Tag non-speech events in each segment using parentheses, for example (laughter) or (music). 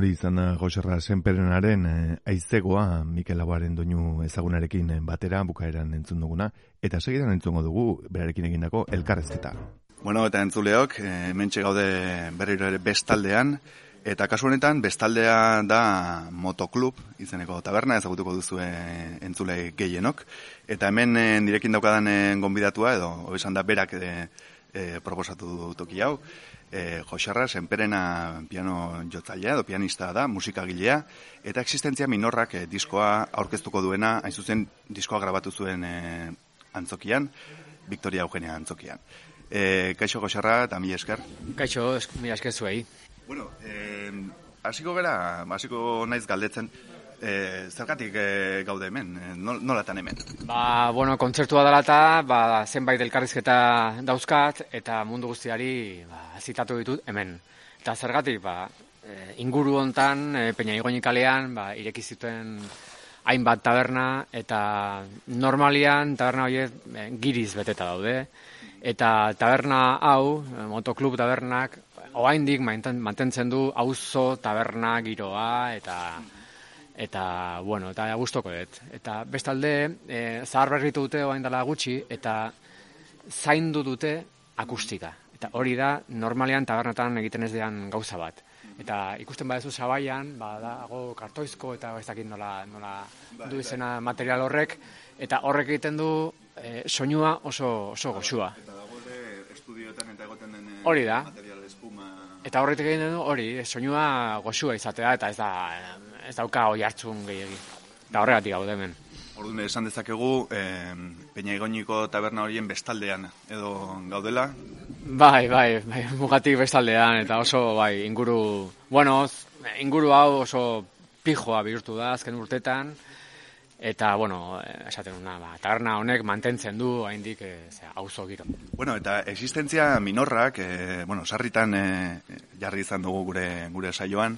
Hori izan da Joserra Senperenaren eh, aizegoa Mikel Aguaren doinu ezagunarekin eh, batera bukaeran entzun duguna. Eta segidan entzungo dugu berarekin egindako elkarrezketa. Bueno, eta entzuleok, e, mentxe gaude berriro ere bestaldean, eta kasu honetan bestaldea da motoklub izeneko taberna ezagutuko duzu entzule gehienok, eta hemen direkin daukadan gonbidatua edo hobesan da berak e, proposatu toki hau, e, Joxarra, senperena piano jotzailea edo pianista da, musikagilea, eta existentzia minorrak e, diskoa aurkeztuko duena, hain zuzen diskoa grabatu zuen e, antzokian, Victoria Eugenia antzokian. E, kaixo Joxarra, eta mi esker? Kaixo, mi esker zuei. Bueno, e, hasiko gara, hasiko naiz galdetzen, E, zergatik e, gaude hemen, e, nolatan hemen? Ba, bueno, kontzertua dela eta ba, zenbait elkarrizketa dauzkat eta mundu guztiari ba, zitatu ditut hemen. Eta zergatik, ba, e, inguru hontan, e, peina kalean, ba, ireki zituen hainbat taberna eta normalian taberna horiek e, giriz beteta daude. Eta taberna hau, motoklub tabernak, oaindik mantentzen du auzo taberna giroa eta eta bueno, eta gustoko dut. Eta bestalde, e, zahar berritu dute orain dela gutxi eta zaindu dute akustika. Eta hori da normalean tabernetan egiten ez dean gauza bat. Eta ikusten badezu zabaian, ba dago kartoizko eta ez dakit nola nola bai, du bai. izena material horrek eta horrek egiten du e, soinua oso oso goxua. Eta dago estudioetan eta egoten den eh, hori da. material espuma. Eta horrek egiten du hori, soinua goxua izatea eta ez da ez dauka hoi hartzun gehiagi. Eta horregatik gaude hemen. Orduan esan dezakegu, eh, peina egoiniko taberna horien bestaldean edo gaudela? Bai, bai, bai, mugatik bestaldean, eta oso, bai, inguru, bueno, inguru hau oso pijoa bihurtu da azken urtetan, eta, bueno, esaten una, ba, taberna honek mantentzen du, haindik, e, auzo giro. Bueno, eta existentzia minorrak, e, bueno, sarritan e, jarri izan dugu gure, gure saioan,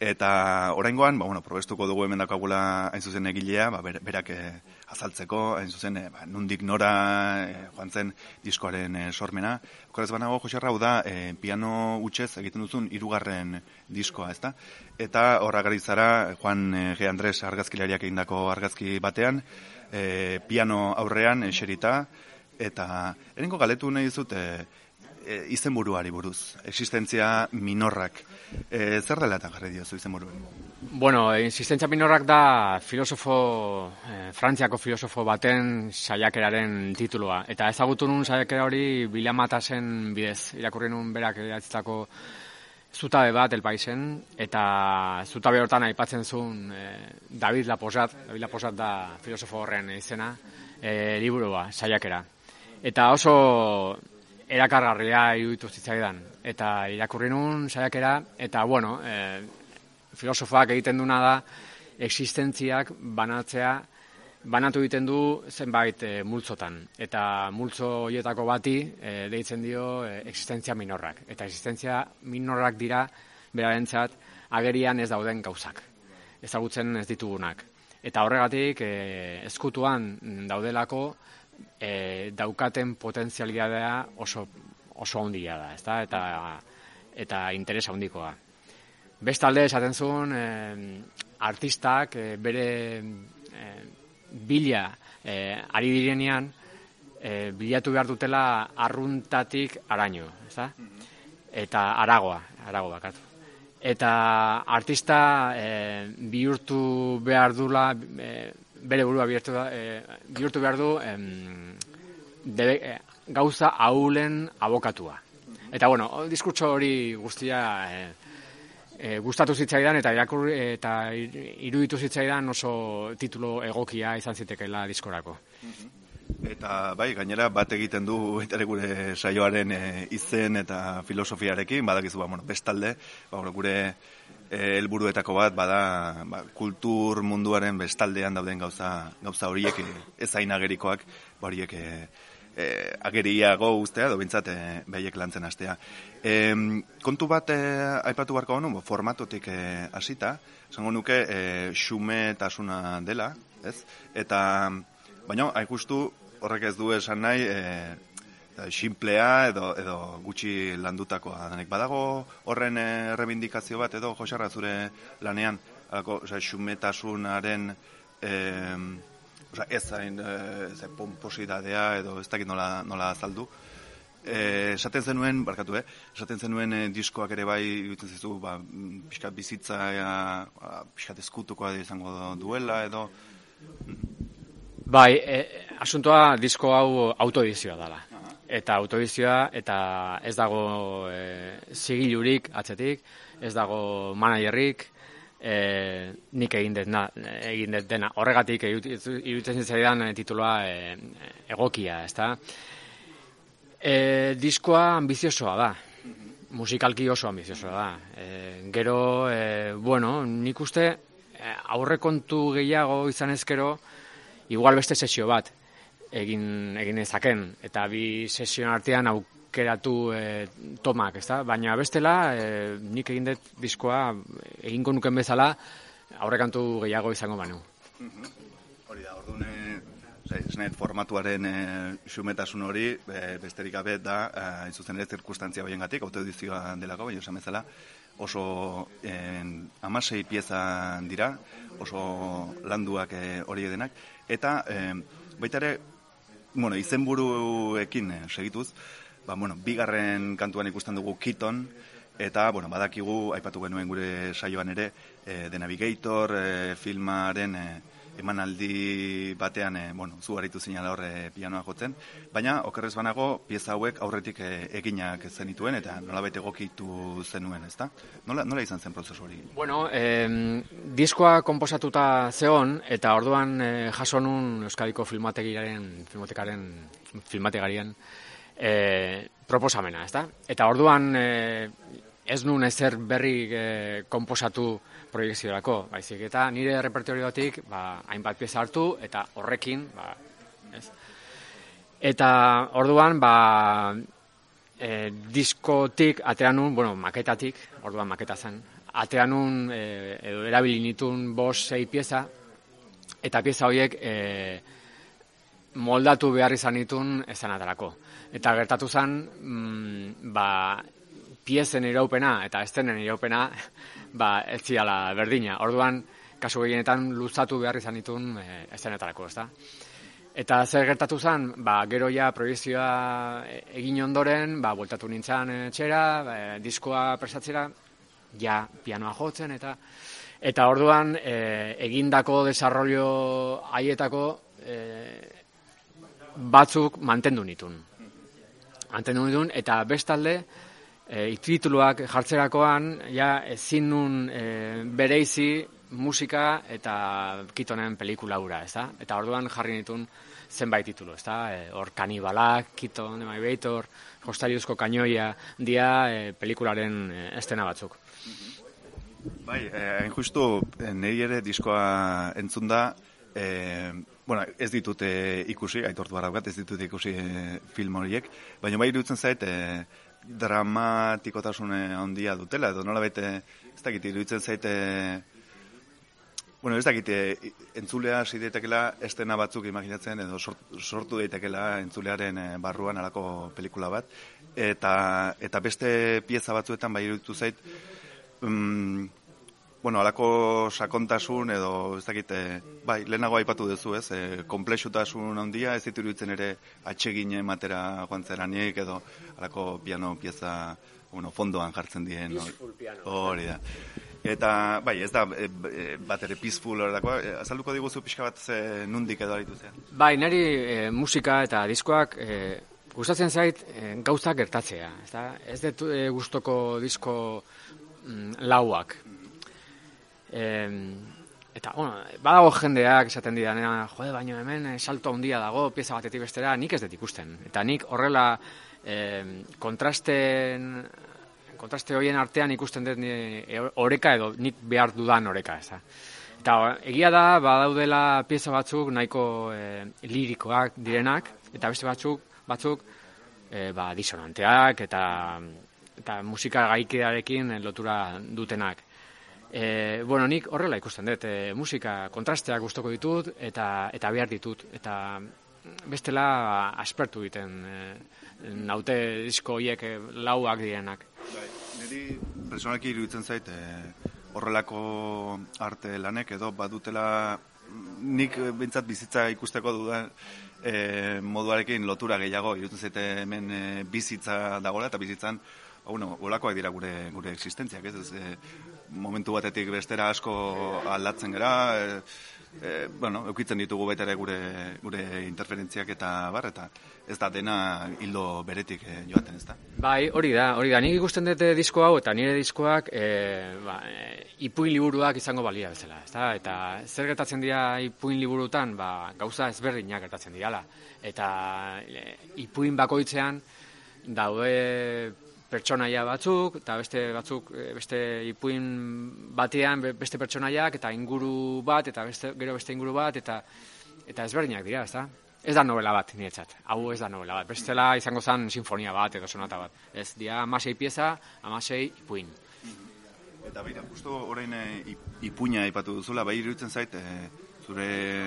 Eta oraingoan, ba bueno, probestuko dugu hemen dakagula hain zuzen egilea, ba berak eh, azaltzeko, hain zuzen eh, ba, nundik nora eh, joan zen diskoaren sormena. Okorez banago Joserra da piano utxez egiten duzun hirugarren diskoa, ezta? Eta horra zara Juan G. Andres argazkilariak egindako argazki batean, piano aurrean eserita eta erengo galetu nahi dizut e, izenburuari buruz, existentzia minorrak. E, zer dela eta jarri diozu izenburuari? Bueno, existentzia minorrak da filosofo, e, frantziako filosofo baten saiakeraren tituloa. Eta ezagutu nun saiakera hori bilamatasen bidez. Irakurri nun berak edatzitako zutabe bat elpaisen, eta zutabe hortan aipatzen zuen e, David Laposat, David Laposat da filosofo horren izena, e, liburua, saiakera. Eta oso erakargarria iruditu zitzaidan. Eta irakurri nun saiakera, eta bueno, e, filosofoak egiten duna da, existentziak banatzea, banatu egiten du zenbait e, multzotan. Eta multzo horietako bati e, deitzen dio e, existentzia minorrak. Eta existentzia minorrak dira, berarentzat, agerian ez dauden gauzak. Ezagutzen ez ditugunak. Eta horregatik, e, eskutuan daudelako, e, daukaten potentzialidadea oso oso handia da, ezta? Eta eta interesa handikoa. Bestalde esaten zuen e, artistak e, bere e, bila ari direnean e, bilatu behar dutela arruntatik araño, ezta? Eta aragoa, arago bakatu. Eta artista bihurtu behar dula e, bere burua bihurtu, e, bihurtu behar du debe, gauza aulen abokatua. Eta bueno, diskurtso hori guztia e, e, gustatu zitzaidan eta irakur, eta iruditu zitzaidan oso titulo egokia izan zitekeela diskorako. Eta bai, gainera bat egiten du eta gure saioaren izen eta filosofiarekin, badakizu ba, bueno, bestalde, ba, gure Eh, helburuetako bat bada ba, kultur munduaren bestaldean dauden gauza gauza horiek eh, ez zain agerikoak ba, horiek e, ageriago ustea edo bintzat e, lantzen hastea. E, kontu bat e, aipatu barko honu, formatotik hasita, esango nuke e, xume tasuna dela, ez? Eta, baina, haikustu horrek ez du esan nahi, e, simplea edo edo gutxi landutakoa denek badago horren eh, errebindikazio bat edo Josarra zure lanean alako osea xumetasunaren eh osea ez zain eh, ze pomposidadea edo ez dakit nola nola azaldu Eh, esaten zenuen, barkatu, eh? Esaten zenuen eh, diskoak ere bai iruditzen zizu, ba, pixkat bizitza, ja, ba, pixkat eskutukoa izango duela edo Bai, e, asuntoa disko hau autoedizioa dela. Eta autoedizioa eta ez dago e, zigilurik atzetik, ez dago managerrik, e, nik egin dut, na, egin dut dena. Horregatik iruditzen zaidan e, tituloa e, egokia, ezta? E, diskoa ambiziosoa da. Musikalki oso ambiziosoa da. E, gero, e, bueno, nik uste aurrekontu gehiago izan ezkero, igual beste sesio bat egin egin ezaken eta bi sesio artean aukeratu e, tomak, ezta? Baina bestela e, nik egin dut diskoa egingo nuken bezala aurrekantu gehiago izango banu. Hori da, orduan esnet formatuaren e, xumetasun hori e, besterik gabe da e, zuzen ere zirkustantzia hoiengatik autoedizioa delako, baina esan bezala oso en, amasei pieza dira, oso landuak hori edenak, eta e, baita ere, bueno, izenburuekin eh, segituz, ba, bueno, bigarren kantuan ikusten dugu Kiton, eta, bueno, badakigu, aipatu genuen gure saioan ere, e, The Navigator e, filmaren e, emanaldi batean, e, bueno, zu haritu zinala horre pianoa jotzen, baina okerrez banago pieza hauek aurretik e, eginak zenituen eta nola bete gokitu zenuen, ezta? Nola, nola izan zen prozesu hori? Bueno, eh, diskoa komposatuta zeon eta orduan eh, jasonun Euskadiko filmategaren, filmotekaren, filmategarien eh, proposamena, ezta? Eta orduan eh, ez nun ezer berri eh, komposatu proiekziorako, baizik eta nire repertoriotik ba, hainbat pieza hartu eta horrekin, ba, ez? Eta orduan, ba, e, diskotik atean nun, bueno, maketatik, orduan maketa zen, atean nun, e, edo erabili nitun bos sei pieza, eta pieza horiek e, moldatu behar izan nitun ezan atarako. Eta gertatu zen, mm, ba, piezen iraupena eta estenen iraupena (laughs) ba, ez ziala berdina. Orduan, kasu gehienetan luzatu behar izan ditun e, estenetarako, ezta? Eta zer gertatu zen, ba, gero ja proiezioa egin ondoren, ba, voltatu nintzen etxera, ba, diskoa presatzera, ja pianoa jotzen, eta eta orduan e, egindako desarrollo haietako e, batzuk mantendu nitun. Mantendu nitun, eta bestalde, e, tituluak jartzerakoan ja ezin nun e, bereizi musika eta kitonen pelikula ura, ez da? Eta orduan jarri nitun zenbait titulu, ez da? E, hor kanibalak, kiton, emaibetor, hostariuzko kainoia, dia e, pelikularen e, estena batzuk. Bai, hain eh, justu, nahi ere diskoa entzun da, eh, bueno, ez ditut ikusi, aitortu bat, ez ditut ikusi film horiek, baina bai irutzen zait, eh, dramatikotasune handia dutela, edo nola bete, ez dakit, iruditzen zaite, bueno, ez dakit, entzulea hasi estena batzuk imaginatzen, edo sortu daitekela entzulearen eh, barruan alako pelikula bat, eta, eta beste pieza batzuetan bai iruditu zait, mm, bueno, alako sakontasun edo ez dakite, bai, lehenago aipatu duzu, ez, e, komplexutasun handia ez ditu ere atsegin ematera joan zeranik edo alako piano pieza, bueno, fondoan jartzen dien. Hori da. Eta, bai, ez da, e, e, bat ere peaceful horretako, e, azalduko diguzu pixka bat ze nundik edo aritu zen? Bai, niri e, musika eta diskoak e, gustatzen zait e, gauzak gertatzea. Ez, da? ez dut e, gustoko disko mm, lauak, E, eta, bueno, badago jendeak esaten didanean, jode, baino hemen eh, salto handia dago, pieza batetik bestera, nik ez dut ikusten. Eta nik horrela e, kontrasten, kontraste horien artean ikusten dut e, oreka edo nik behar dudan oreka, ez Eta egia da, badaudela pieza batzuk nahiko e, lirikoak direnak, eta beste batzuk, batzuk e, ba, disonanteak eta, eta musika gaikearekin lotura dutenak. E, bueno, nik horrela ikusten dut, e, musika kontrasteak gustoko ditut eta eta behar ditut eta bestela aspertu egiten e, naute disko horiek e, lauak direnak. Bai, personalki iruditzen zait e, horrelako arte lanek edo badutela nik bintzat bizitza ikusteko dudan e, moduarekin lotura gehiago iruditzen zaite hemen e, bizitza dagoela eta bizitzan bueno, olakoak dira gure gure existentziak, ez? ez e, momentu batetik bestera asko aldatzen gera, e, e, bueno, eukitzen ditugu baita ere gure, gure interferentziak eta bar, eta ez da dena hildo beretik e, joaten, ez da? Bai, hori da, hori da, nik ikusten dute disko hau, eta nire diskoak e, ba, e, ipuin liburuak izango balia bezala, ez da? Eta zer gertatzen dira ipuin liburutan, ba, gauza ezberdinak gertatzen dira, eta e, ipuin bakoitzean daude pertsonaia batzuk, eta beste batzuk, eh, beste ipuin batean beste pertsonaiak, eta inguru bat, eta beste, gero beste inguru bat, eta eta ezberdinak dira, ez da? Ez da novela bat, niretzat. Hau ez da novela bat. Bestela izango zen sinfonia bat edo sonata bat. Ez, dia amasei pieza, amasei ipuin. Eta bera, justo orain e, ipuina ipatu duzula, bai iruditzen zait, e, zure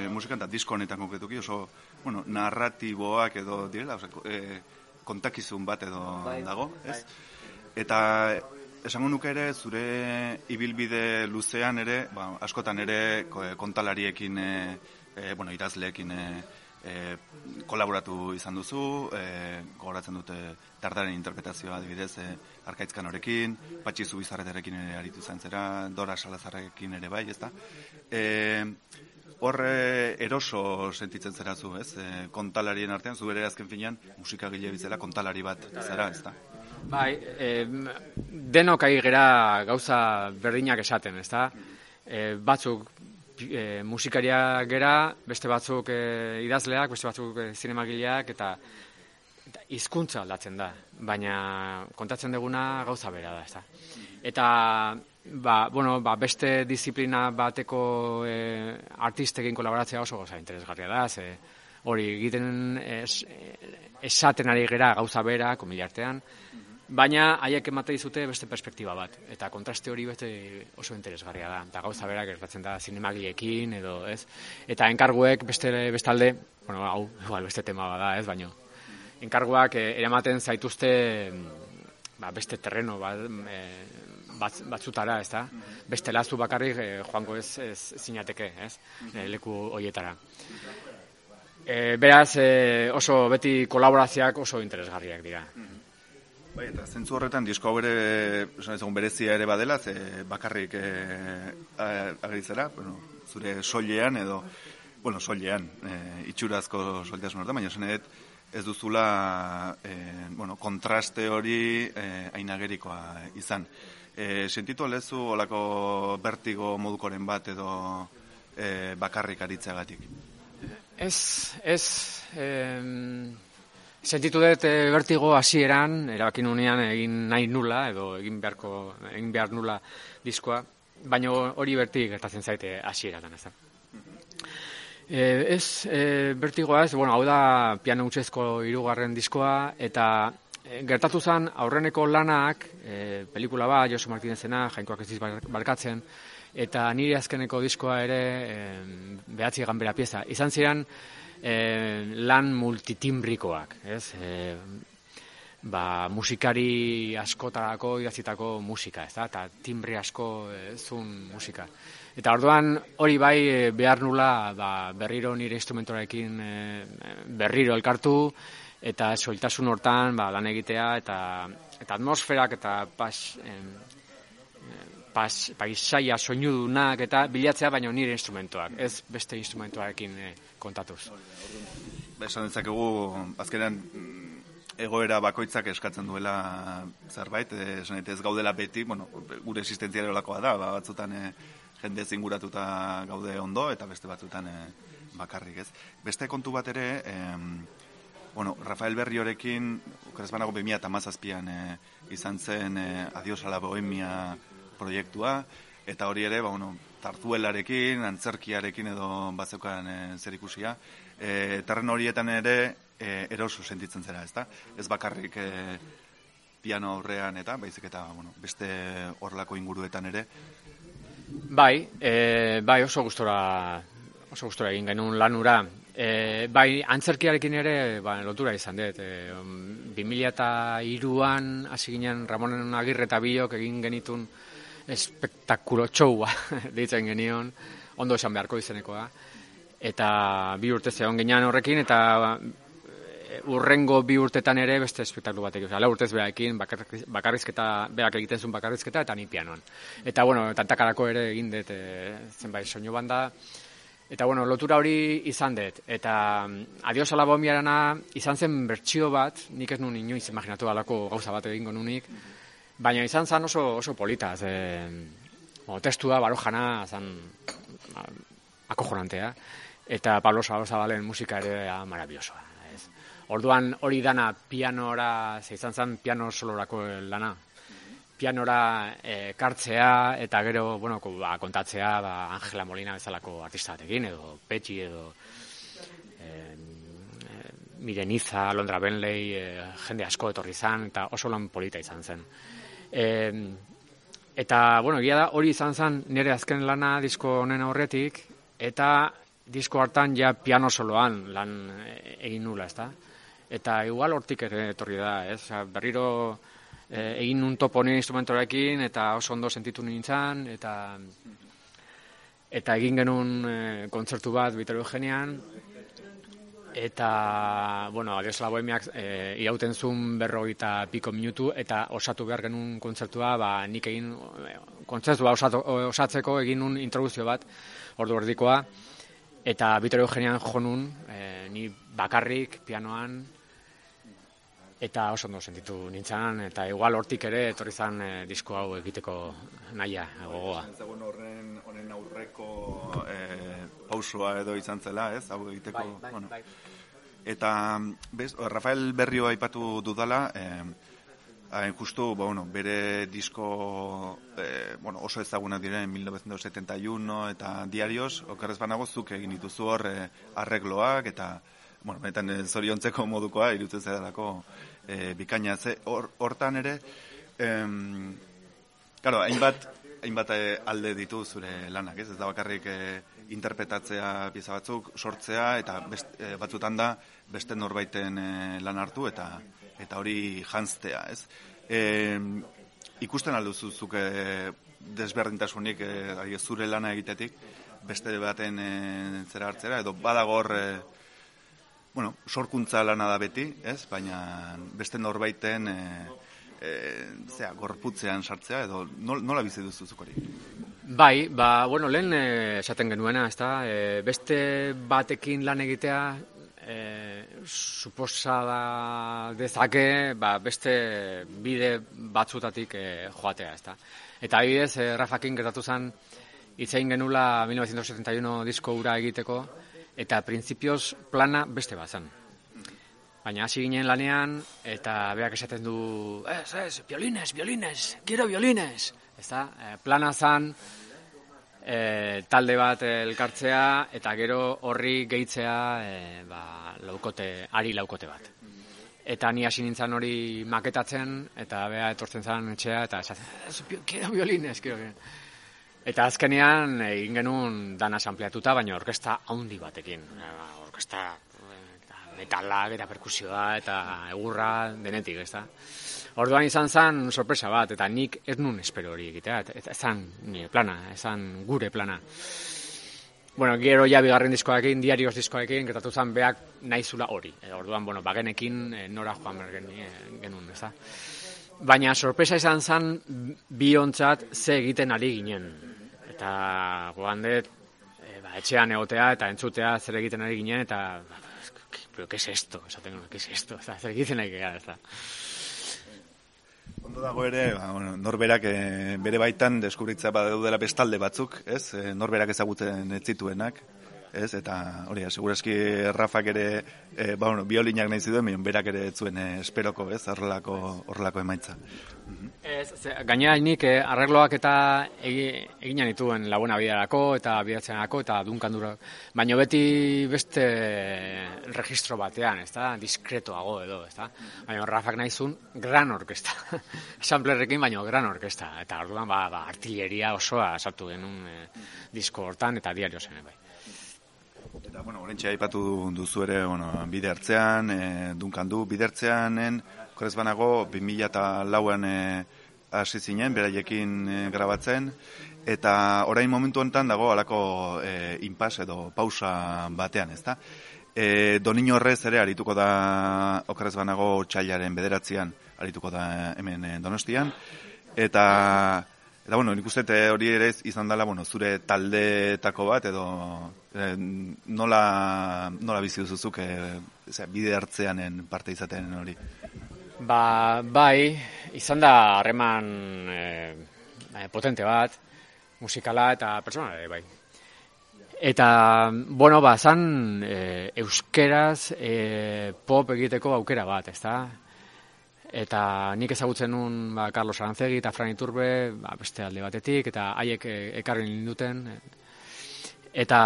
musikan eta disko honetan konkretuki oso, bueno, narratiboak edo direla, e, kontakizun bat edo bai, dago, ez? Bai. Eta esango nuke ere zure ibilbide luzean ere, ba, askotan ere kontalariekin e, e, bueno, idazleekin e, e, kolaboratu izan duzu, e, gogoratzen dute tardaren interpretazioa adibidez, e, arkaitzkan horekin, patxi zubizarretarekin ere aritu zantzera, dora salazarrekin ere bai, ezta? E, horre eroso sentitzen zera zu, ez? E, kontalarien artean, zu bere azken finean, musika gile bizela kontalari bat zera, ez da? Bai, e, denok ari gera gauza berdinak esaten, ez da? E, batzuk e, musikaria gera, beste batzuk e, idazleak, beste batzuk e, zinemagileak, eta, eta izkuntza aldatzen da, baina kontatzen duguna gauza bera da, ez da? Eta ba, bueno, ba, beste disiplina bateko e, artistekin kolaboratzea oso goza interesgarria da, ze hori egiten es, esaten ari gera gauza bera, komiliartean, baina haiek emate dizute beste perspektiba bat, eta kontraste hori beste oso interesgarria da, eta gauza bera gertatzen da zinemagiekin, edo, ez? Eta enkarguek beste bestalde, bueno, hau, igual, beste tema bada, ez, baino, enkarguak eh, eramaten zaituzte ba, beste terreno, ba, e, bat, batzutara, ez da? Beste lazu bakarrik eh, joango ez, ez zinateke, ez? E, leku hoietara. E, beraz, e, oso beti kolaborazioak oso interesgarriak dira. Bai, eta zentzu horretan, disko hau ere, esan berezia ere badela, ze bakarrik e, ageritzera, bueno, zure soilean edo, bueno, soilean, e, itxurazko soiltasun horretan, baina esan ez duzula e, bueno, kontraste hori e, ainagerikoa izan e, sentitu alezu olako bertigo modukoren bat edo e, bakarrik aritzeagatik? Ez, ez, em, sentitu dut e, bertigo hasieran erabakin unean egin nahi nula, edo egin beharko, egin behar nula diskoa, baina hori bertik gertatzen zaite hasieratan ez da. E, ez, e, bertigoa ez, bueno, hau da piano utxezko irugarren diskoa, eta gertatu zen aurreneko lanak, e, pelikula bat, Josu Martinezena, jainkoak ez barkatzen, eta nire azkeneko diskoa ere e, behatzi egan bera pieza. Izan ziren e, lan multitimbrikoak, ez? E, ba, musikari askotarako idazitako musika, ez da? Eta timbri asko e, zun musika. Eta orduan hori bai behar nula ba, berriro nire instrumentorekin e, berriro elkartu, eta soiltasun hortan ba, lan egitea eta eta atmosferak eta pas, em, pas paisaia soinudunak eta bilatzea baino nire instrumentoak, ez beste instrumentoarekin eh, kontatuz. Ba, esan dezakegu azkenan egoera bakoitzak eskatzen duela zerbait, eh, esan ez gaudela beti, bueno, gure existentziare olakoa da, ba, batzutan eh, jende zinguratuta gaude ondo eta beste batzutan eh, bakarrik, ez. Beste kontu bat ere, eh, bueno, Rafael Berriorekin, okeraz banago 2000 eta mazazpian e, izan zen e, Adios a la Bohemia proiektua, eta hori ere, ba, bueno, tartuelarekin, antzerkiarekin edo batzukan e, zer ikusia. E, terren horietan ere e, eroso sentitzen zera, ezta? Ez bakarrik e, piano aurrean eta, baizik eta, bueno, beste horlako inguruetan ere. Bai, e, bai oso gustora oso gustora egin genuen lanura E, bai, antzerkiarekin ere ba, lotura izan dut. E, 2002an hasi ginen Ramonen Agirre eta Biok egin genitun espektakulo txoua (laughs) ditzen genion, ondo esan beharko izenekoa. Eta bi urte zegoen ginean horrekin, eta e, urrengo bi urtetan ere beste espektakulu bat egin. Hala urtez behaekin, bakarrizketa, beak egiten zuen bakarrizketa, eta ni pianoan. Eta, bueno, tantakarako ere egin dut e, zenbait soinu banda, Eta bueno, lotura hori izan dut. Eta mm, adios ala bombiarana izan zen bertsio bat, nik ez nun inoiz imaginatu alako gauza bat egingo nunik, baina izan zen oso, oso polita. Ze, o, testua, barojana, zan akojonantea. Eta Pablo Zabalen musika ere marabiosoa. Orduan hori dana pianora, izan zen piano solorako lana, pianora e, kartzea eta gero bueno, ba, kontatzea ba, Angela Molina bezalako artista batekin edo Petxi edo e, Mireniza, Londra Benley, e, jende asko etorri izan eta oso lan polita izan zen. E, eta, bueno, egia da, hori izan zen nire azken lana disko honen aurretik eta disko hartan ja piano soloan lan egin nula, ezta? Eta igual hortik etorri da, ez? berriro e, egin nun topo nire instrumentorekin eta oso ondo sentitu nintzen eta eta egin genuen e, kontzertu bat Vitorio Eugenian. Eta bueno, adios la bohemiak e, irauten zuen berrogeita piko minutu eta osatu behar genuen kontzertua ba, nik egin kontzertua osatu, osatzeko egin nun introduzio bat ordu erdikoa. Eta Vitorio Eugenian jonun e, ni bakarrik pianoan eta oso ondo sentitu nintzen, eta igual hortik ere etorri zan e, disko hau egiteko naia, gogoa. Zegoen horren, horren aurreko e, pausua edo izan zela, ez, hau egiteko. Bai, bai, bueno. bai. Eta, bez, Rafael Berrio aipatu dudala, e, hain justu, ba, bueno, bere disko e, bueno, oso ezagunak diren 1971 eta diarios, okarrez banago zuk egin dituzu hor e, arregloak eta bueno, benetan zoriontzeko modukoa irutzen zedalako e, bikaina ze hortan ere em, claro, hainbat hainbat eh, alde ditu zure lanak, ez? Ez da bakarrik e, interpretatzea pieza batzuk, sortzea eta best, e, batzutan da beste norbaiten e, lan hartu eta eta hori jantztea, ez? E, ikusten alduzu zuke desberdintasunik e, zure lana egitetik beste baten e, zera hartzera edo badagor e, bueno, sorkuntza lana da beti, ez? Baina beste norbaiten e, e, zera, gorputzean sartzea edo nola bizi duzu hori? Bai, ba, bueno, lehen eh, esaten genuena, ez da, e, beste batekin lan egitea e, suposada dezake, ba, beste bide batzutatik e, joatea, ez da. Eta adibidez, e, Rafakin gertatu zen, itzein genula 1971 disko ura egiteko, eta printzipioz plana beste bat zen. Baina hasi ginen lanean, eta beak esaten du, ez, ez, violines, violines, quiero violines. Ez da, e, plana zen, e, talde bat elkartzea, eta gero horri gehitzea, e, ba, laukote, ari laukote bat. Eta ni hasi nintzen hori maketatzen, eta bea etortzen zen etxea, eta esaten, ez, quiero violines, quiero violines. Eta azkenean egin genuen dana ampliatuta, baina orkesta haundi batekin. Ba, orkesta metalak eta perkusioa eta egurra denetik, ez da. Orduan izan zen sorpresa bat, eta nik ez nun espero hori egitea, eta zan nire plana, ezan gure plana. Bueno, gero ja bigarren diskoarekin, diarios diskoarekin, gertatu zen beak naizula hori. E, orduan, bueno, bagenekin e, nora joan bergen e, genuen, ez da. Baina sorpresa izan zen bi ontzat ze egiten ari ginen eta goan dut, e, ba, etxean egotea eta entzutea zer egiten ari ginen, eta, pero, ¿qué es esto? Esaten, ¿qué es esto? Eta, zer egiten ari gara, ez da. Ondo dago ere, ba, bueno, norberak e, bere baitan deskubritza badaudela bestalde batzuk, ez? E, norberak ezagutzen ez zituenak, ez? Eta hori, segurazki Rafak ere e, ba, bueno, biolinak nahi ziduen, berak ere zuen esperoko, ez? Horrelako, horrelako emaitza. Ez, gaina nik eh, arregloak eta eginan dituen laguna bidarako eta bidatzenako eta dunkandura. Baina beti beste registro batean, ez da? Diskretoago edo, ez da? Baina Rafak nahizun gran orkesta. (laughs) Samplerrekin baina gran orkesta. Eta orduan ba, ba, artilleria osoa sartu genuen eh, disko hortan eta diario zen, bai. Eta, bueno, horrentxe aipatu duzu ere, bueno, bide hartzean, e, dunkan du, bide hartzeanen, korez banago, 2000 eta lauan e, hasi zinen, beraiekin e, grabatzen, eta orain momentu honetan dago alako e, inpas edo pausa batean, ezta? E, Donin horrez ere arituko da okarez banago txailaren bederatzean arituko da hemen donostian, eta Eta bueno, nik uste hori ere izan dela, bueno, zure taldeetako bat, edo e, nola, nola bizi duzuzuk e, bide hartzeanen parte izaten hori? Ba, bai, izan da harreman e, potente bat, musikala eta personale, bai. Eta, bueno, ba, zan e, euskeraz e, pop egiteko aukera bat, ezta? Eta nik ezagutzen nun ba, Carlos Arantzegi eta Fran Iturbe ba, beste alde batetik, eta haiek e, ekarri ninduten. Eta,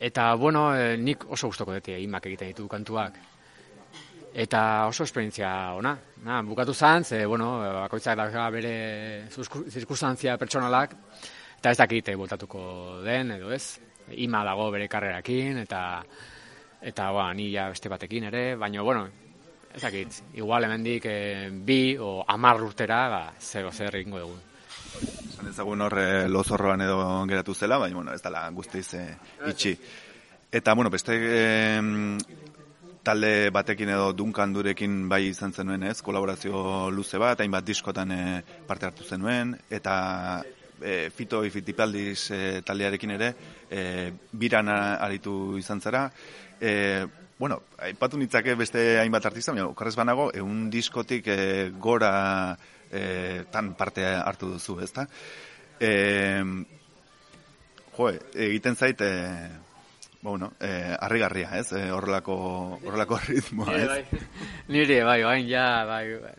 eta bueno, e, nik oso gustoko dute imak egiten ditu kantuak. Eta oso esperientzia ona. Na, bukatu zan, ze, bueno, bakoitzak da bere zirkustantzia pertsonalak, eta ez dakite voltatuko den, edo ez. Ima dago bere karrerakin, eta eta ba, ni ja beste batekin ere, baina, bueno, ez dakit, igual hemendik e, bi o amar urtera, ba, zer, zer egingo dugu. Zan ezagun horre lozorroan edo geratu zela, baina, bueno, ez dala guztiz e, itxi. Eta, bueno, beste talde batekin edo Duncan durekin bai izan zenuen ez, kolaborazio luze bat, hainbat diskotan e, parte hartu zenuen, eta e, Fito Ifitipaldiz e, taldearekin ere, e, biran aritu izan zara, e, bueno, aipatu nitzake beste hainbat artista, baina okarrez banago, egun diskotik e, gora e, tan parte hartu duzu, ezta? E, jo, egiten zait, e, bueno, eh, arrigarria, ez? Eh, horrelako, horrelako ritmoa, ez? Bai, (laughs) Nire, bai, bai, ja, bai, bai,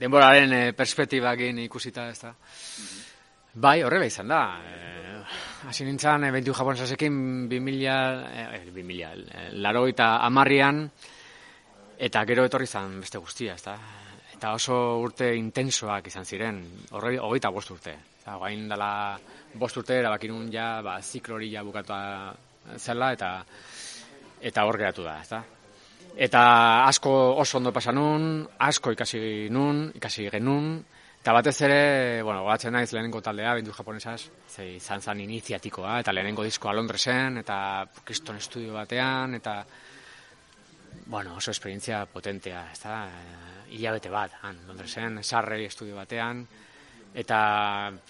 denboraren perspektibakin ikusita, ez da. Bai, horrela izan da. Eh, hasi nintzen, eh, 21 japonesasekin 2000, eh, 2000, eh, laro eta amarrian, eta gero etorri izan beste guztia, ez da. Eta oso urte intensoak izan ziren, horre, hogeita bost urte. Eta guain dela bost urte, erabakinun ja, ba, ziklori ja bukatu zela eta eta hor geratu da, ezta? Eta asko oso ondo pasa nun, asko ikasi nun, ikasi genun, eta batez ere, bueno, gogatzen naiz lehenengo taldea, bindu japonesaz, zei izan zan iniziatikoa, eta lehenengo diskoa Londresen, eta Kriston Estudio batean, eta bueno, oso esperientzia potentea, ezta? Ilabete bat, han, Londresen, Sarrei Estudio batean, eta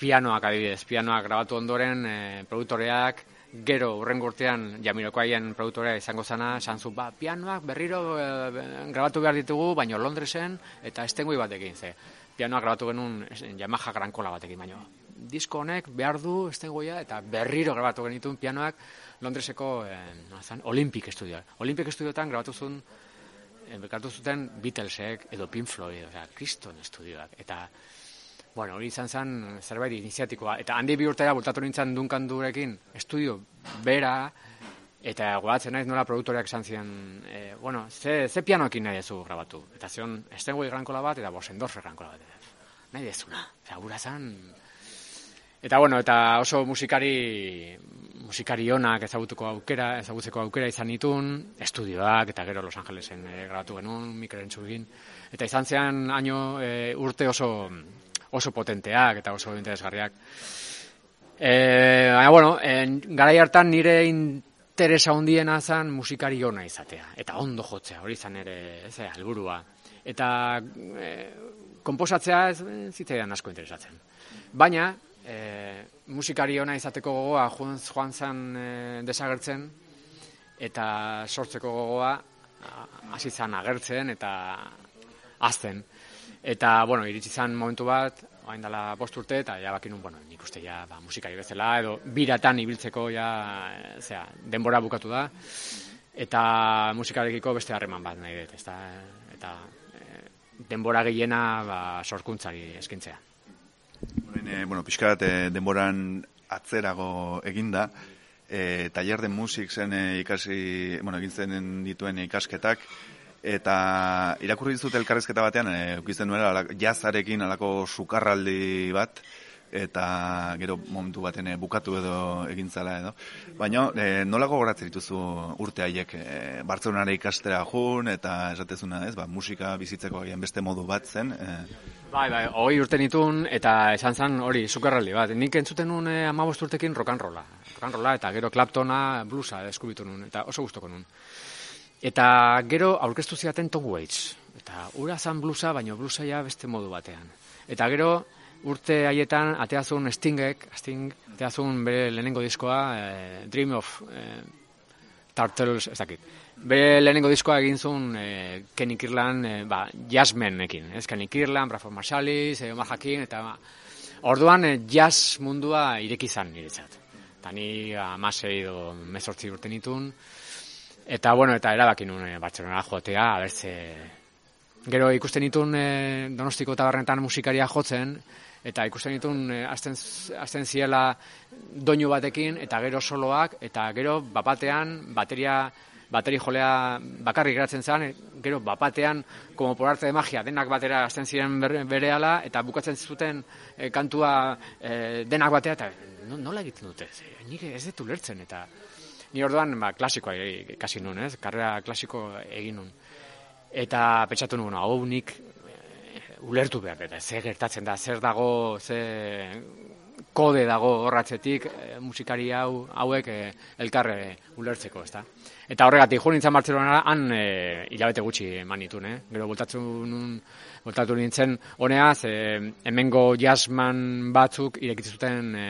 pianoak adibidez, pianoak grabatu ondoren, e, produktoreak, gero urrengo urtean Jamiroquaien produktorea izango zana, esan zu, ba, pianoak berriro e, grabatu behar ditugu, baino Londresen, eta estengui batekin, ze. Pianoak grabatu genuen Yamaha Grankola batekin, baino disko honek behar du estengoia, eta berriro grabatu genituen pianoak Londreseko e, nazan, Olympic Estudioa. Olympic Estudioetan grabatu zuen, e, zuten Beatlesek edo Pink Floyd, oza, Kriston Estudioak, eta Bueno, hori izan zen zerbait iniziatikoa. Eta handi bi urtera bultatu nintzen dunkan durekin estudio bera, eta gogatzen naiz nola produktoreak esan ziren, e, bueno, ze, ze pianoekin nahi dezu grabatu. Eta zion, estengoi grankola bat, eta bosendorfe grankola bat. Nahi dezuna. Eta gura zen... Eta bueno, eta oso musikari musikari onak ezagutuko aukera, ezagutzeko aukera izan nitun, estudioak eta gero Los Angelesen e, grabatu genuen, Mikeren txugin. Eta izan zean año e, urte oso oso potenteak eta oso interesgarriak. E, baina, bueno, en, garai hartan nire interesa hundiena zan musikari ona izatea. Eta ondo jotzea, hori zan ere, ez da, alburua. Eta e, komposatzea ez zitzaidan asko interesatzen. Baina, e, musikari ona izateko gogoa joan, joan zan e, desagertzen, eta sortzeko gogoa hasi zan agertzen eta azten. Eta, bueno, iritsi zan momentu bat, hain dela bost urte, eta ja bakinun, bueno, nik uste ja ba, musikari bezala, edo biratan ibiltzeko ja, zera, denbora bukatu da, eta musikarekiko beste harreman bat nahi dut, ezta, eta e, denbora gehiena ba, sorkuntzari eskintzea. Bueno, bueno pixkat, denboran atzerago eginda, e, taller de musik zen e, ikasi, bueno, egin zen dituen ikasketak, eta irakurri dizut elkarrezketa batean e, ukizten nuela jazarekin alako sukarraldi bat eta gero momentu baten eh, bukatu edo egin zala edo. Baina e, nola gogoratzen dituzu urte haiek e, Bartzelonara ikastera jun eta esatezuna ez, ba, musika bizitzeko agian beste modu bat zen. E. Bai, bai, hori urte nitun eta esan zen hori, sukarraldi bat. Nik entzuten nun e, amabost urtekin rokanrola. Rokanrola eta gero klaptona blusa eskubitu nun eta oso gustoko nun. Eta gero aurkeztu ziaten Tom Waits. Eta ura zan blusa, baina blusa ja beste modu batean. Eta gero urte haietan ateazun Stingek, Sting, ateazun bere lehenengo diskoa, eh, Dream of eh, Turtles, ez dakit. Bere lehenengo diskoa egin zuen eh, Kenny Kirlan, eh, ba, jazzmenekin, ez? Kenny Kirlan, Bradford Marsalis, eh, Omar Hakim, eta ba, orduan eh, jazz mundua ireki zan niretzat. Eta ni amasei do mesortzi urte nitun, eta bueno, eta erabaki nuen eh, Bartzelona jotea, abertze, gero ikusten nitun eh, donostiko tabernetan musikaria jotzen, eta ikusten ditun e, azten, azten ziela doinu batekin eta gero soloak eta gero bapatean bateria bateri jolea bakarrik geratzen zen, gero bapatean, como por arte de magia, denak batera azten ziren berehala, eta bukatzen zuten e, kantua e, denak batea, eta nola egiten dute, nik ez dut ulertzen, eta ni orduan ba, klasikoa ikasi nun, ez? karrera klasiko egin nun. Eta pentsatu nuen, hau nik ulertu behar, eta ze gertatzen da, zer dago, ze kode dago horratzetik e, musikari hau hauek e, elkarre ulertzeko, ezta. Eta horregatik, jo nintzen Bartzelonara, han e, hilabete gutxi eman nituen, eh? Gero, voltatu, nun, voltatu nintzen, honeaz, e, hemengo jazzman batzuk irekitzuten e,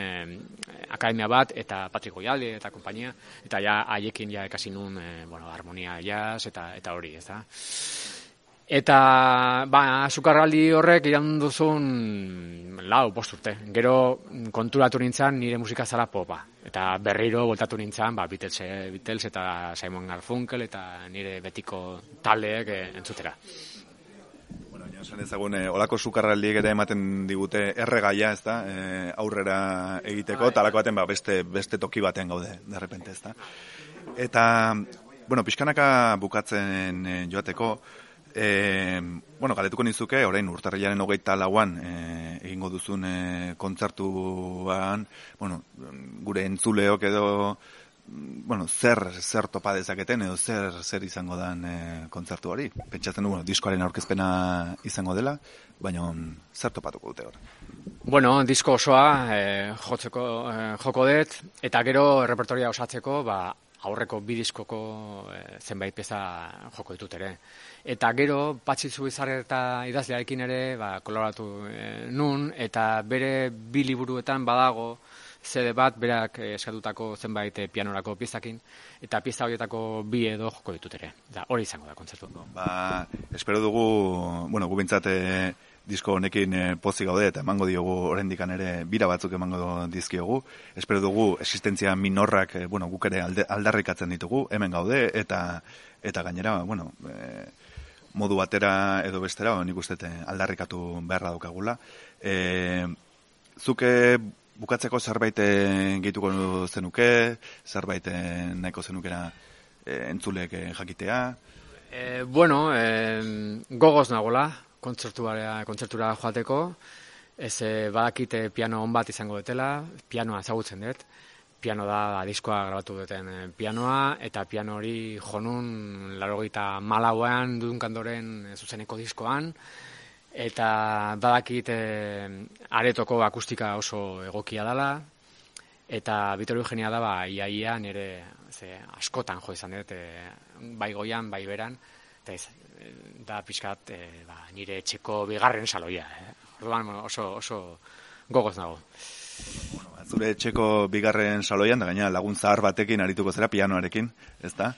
akademia bat, eta Patrick Goyalde eta kompainia, eta ja haiekin ja ekasi nun, e, bueno, harmonia jazz, eta, eta hori, ezta. Eta, ba, sukarraldi horrek iran duzun lau, bost urte. Gero konturatu nintzen nire musika zara popa. Eta berriro voltatu nintzen, ba, Beatles, Beatles eta Simon Garfunkel eta nire betiko taldeek eh, entzutera. Esan ezagun, eh, olako sukarraldiek ere ematen digute erregaia, ez da, eh, aurrera egiteko, talako baten, ba, beste, beste toki baten gaude, derrepente, ez da. Eta, bueno, pixkanaka bukatzen eh, joateko, E, bueno, galetuko nizuke, orain urtarrilaren hogeita lauan e, egingo duzun e, kontzertuan, bueno, gure entzuleok edo, bueno, zer, zer topa dezaketen edo zer, zer izango dan e, kontzertu hori. Pentsatzen du, bueno, diskoaren aurkezpena izango dela, baina zer topatuko dute hor. Bueno, disko osoa e, jotzeko, e, joko dut, eta gero repertoria osatzeko, ba, aurreko bidiskoko e, zenbait peza joko ditut ere. Eta gero, patxi zubizar eta idazlearekin ere, ba, koloratu e, nun, eta bere bi liburuetan badago, zede bat, berak eskatutako zenbait eh, pianorako piezakin, eta pieza horietako bi edo joko ditut ere. Da, hori izango da kontzertu. Ba, espero dugu, bueno, gubintzate, disko honekin pozik gaude eta emango diogu oraindikan ere bira batzuk emango dizkiogu. Espero dugu existentzia minorrak bueno, guk ere aldarrikatzen ditugu, hemen gaude eta eta gainera, bueno, e, modu batera edo bestera, nik uste aldarrikatu beharra daukagula. E, zuke bukatzeko zerbait gehituko zenuke, zerbait nahiko zenukera e, entzulek jakitea? E, bueno, e, gogoz nagola, kontzertura joateko, ez badakite piano on bat izango dutela, pianoa ezagutzen dut, piano da diskoa grabatu duten eh, pianoa, eta piano hori jonun larogita malauean dudun kandoren zuzeneko diskoan, eta badakit e, aretoko akustika oso egokia dela, eta Bitor Eugenia da, ba, iaia nire ze, askotan jo izan dut, bai goian, bai beran, eta ez, da pixkat e, ba, nire etxeko bigarren saloia. Eh? Orduan oso, oso gogoz nago. Bueno, zure etxeko bigarren saloian, da gaina lagun zahar batekin arituko zera pianoarekin, ez da?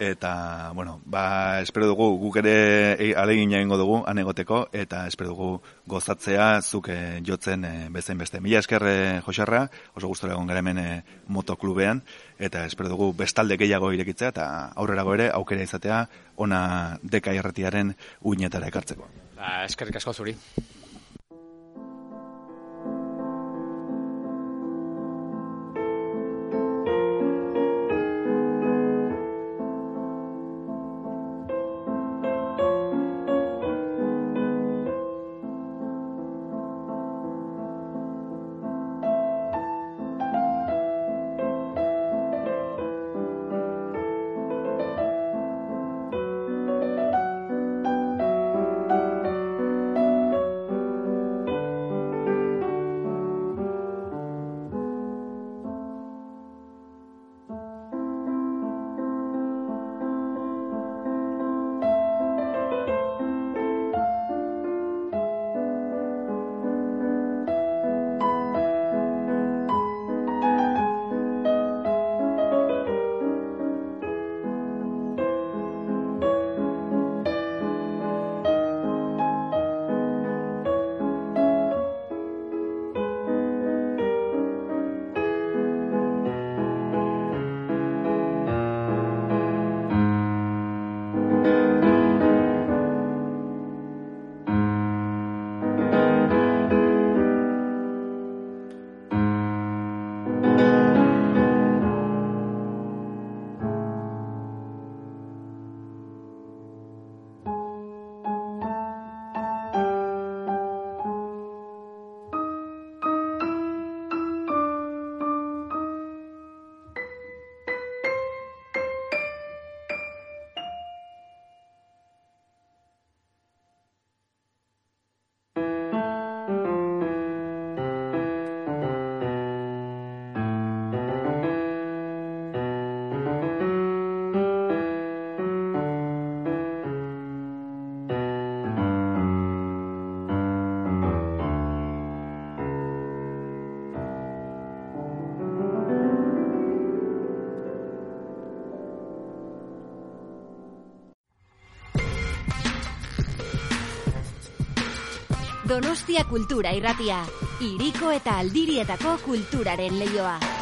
Eta, bueno, ba, espero dugu, guk ere e, alegin jaingo dugu, anegoteko, eta espero dugu gozatzea, zuk e, jotzen e, bezain beste. Mila esker, Josarra, oso gustora egon gara hemen e, motoklubean, eta espero dugu bestalde gehiago irekitzea, eta aurrerago ere, aukera izatea, ona deka irratiaren uinetara ekartzeko. Ba, eskerrik asko zuri. Donostia Kultura Irratia, iriko eta aldirietako kulturaren leioa.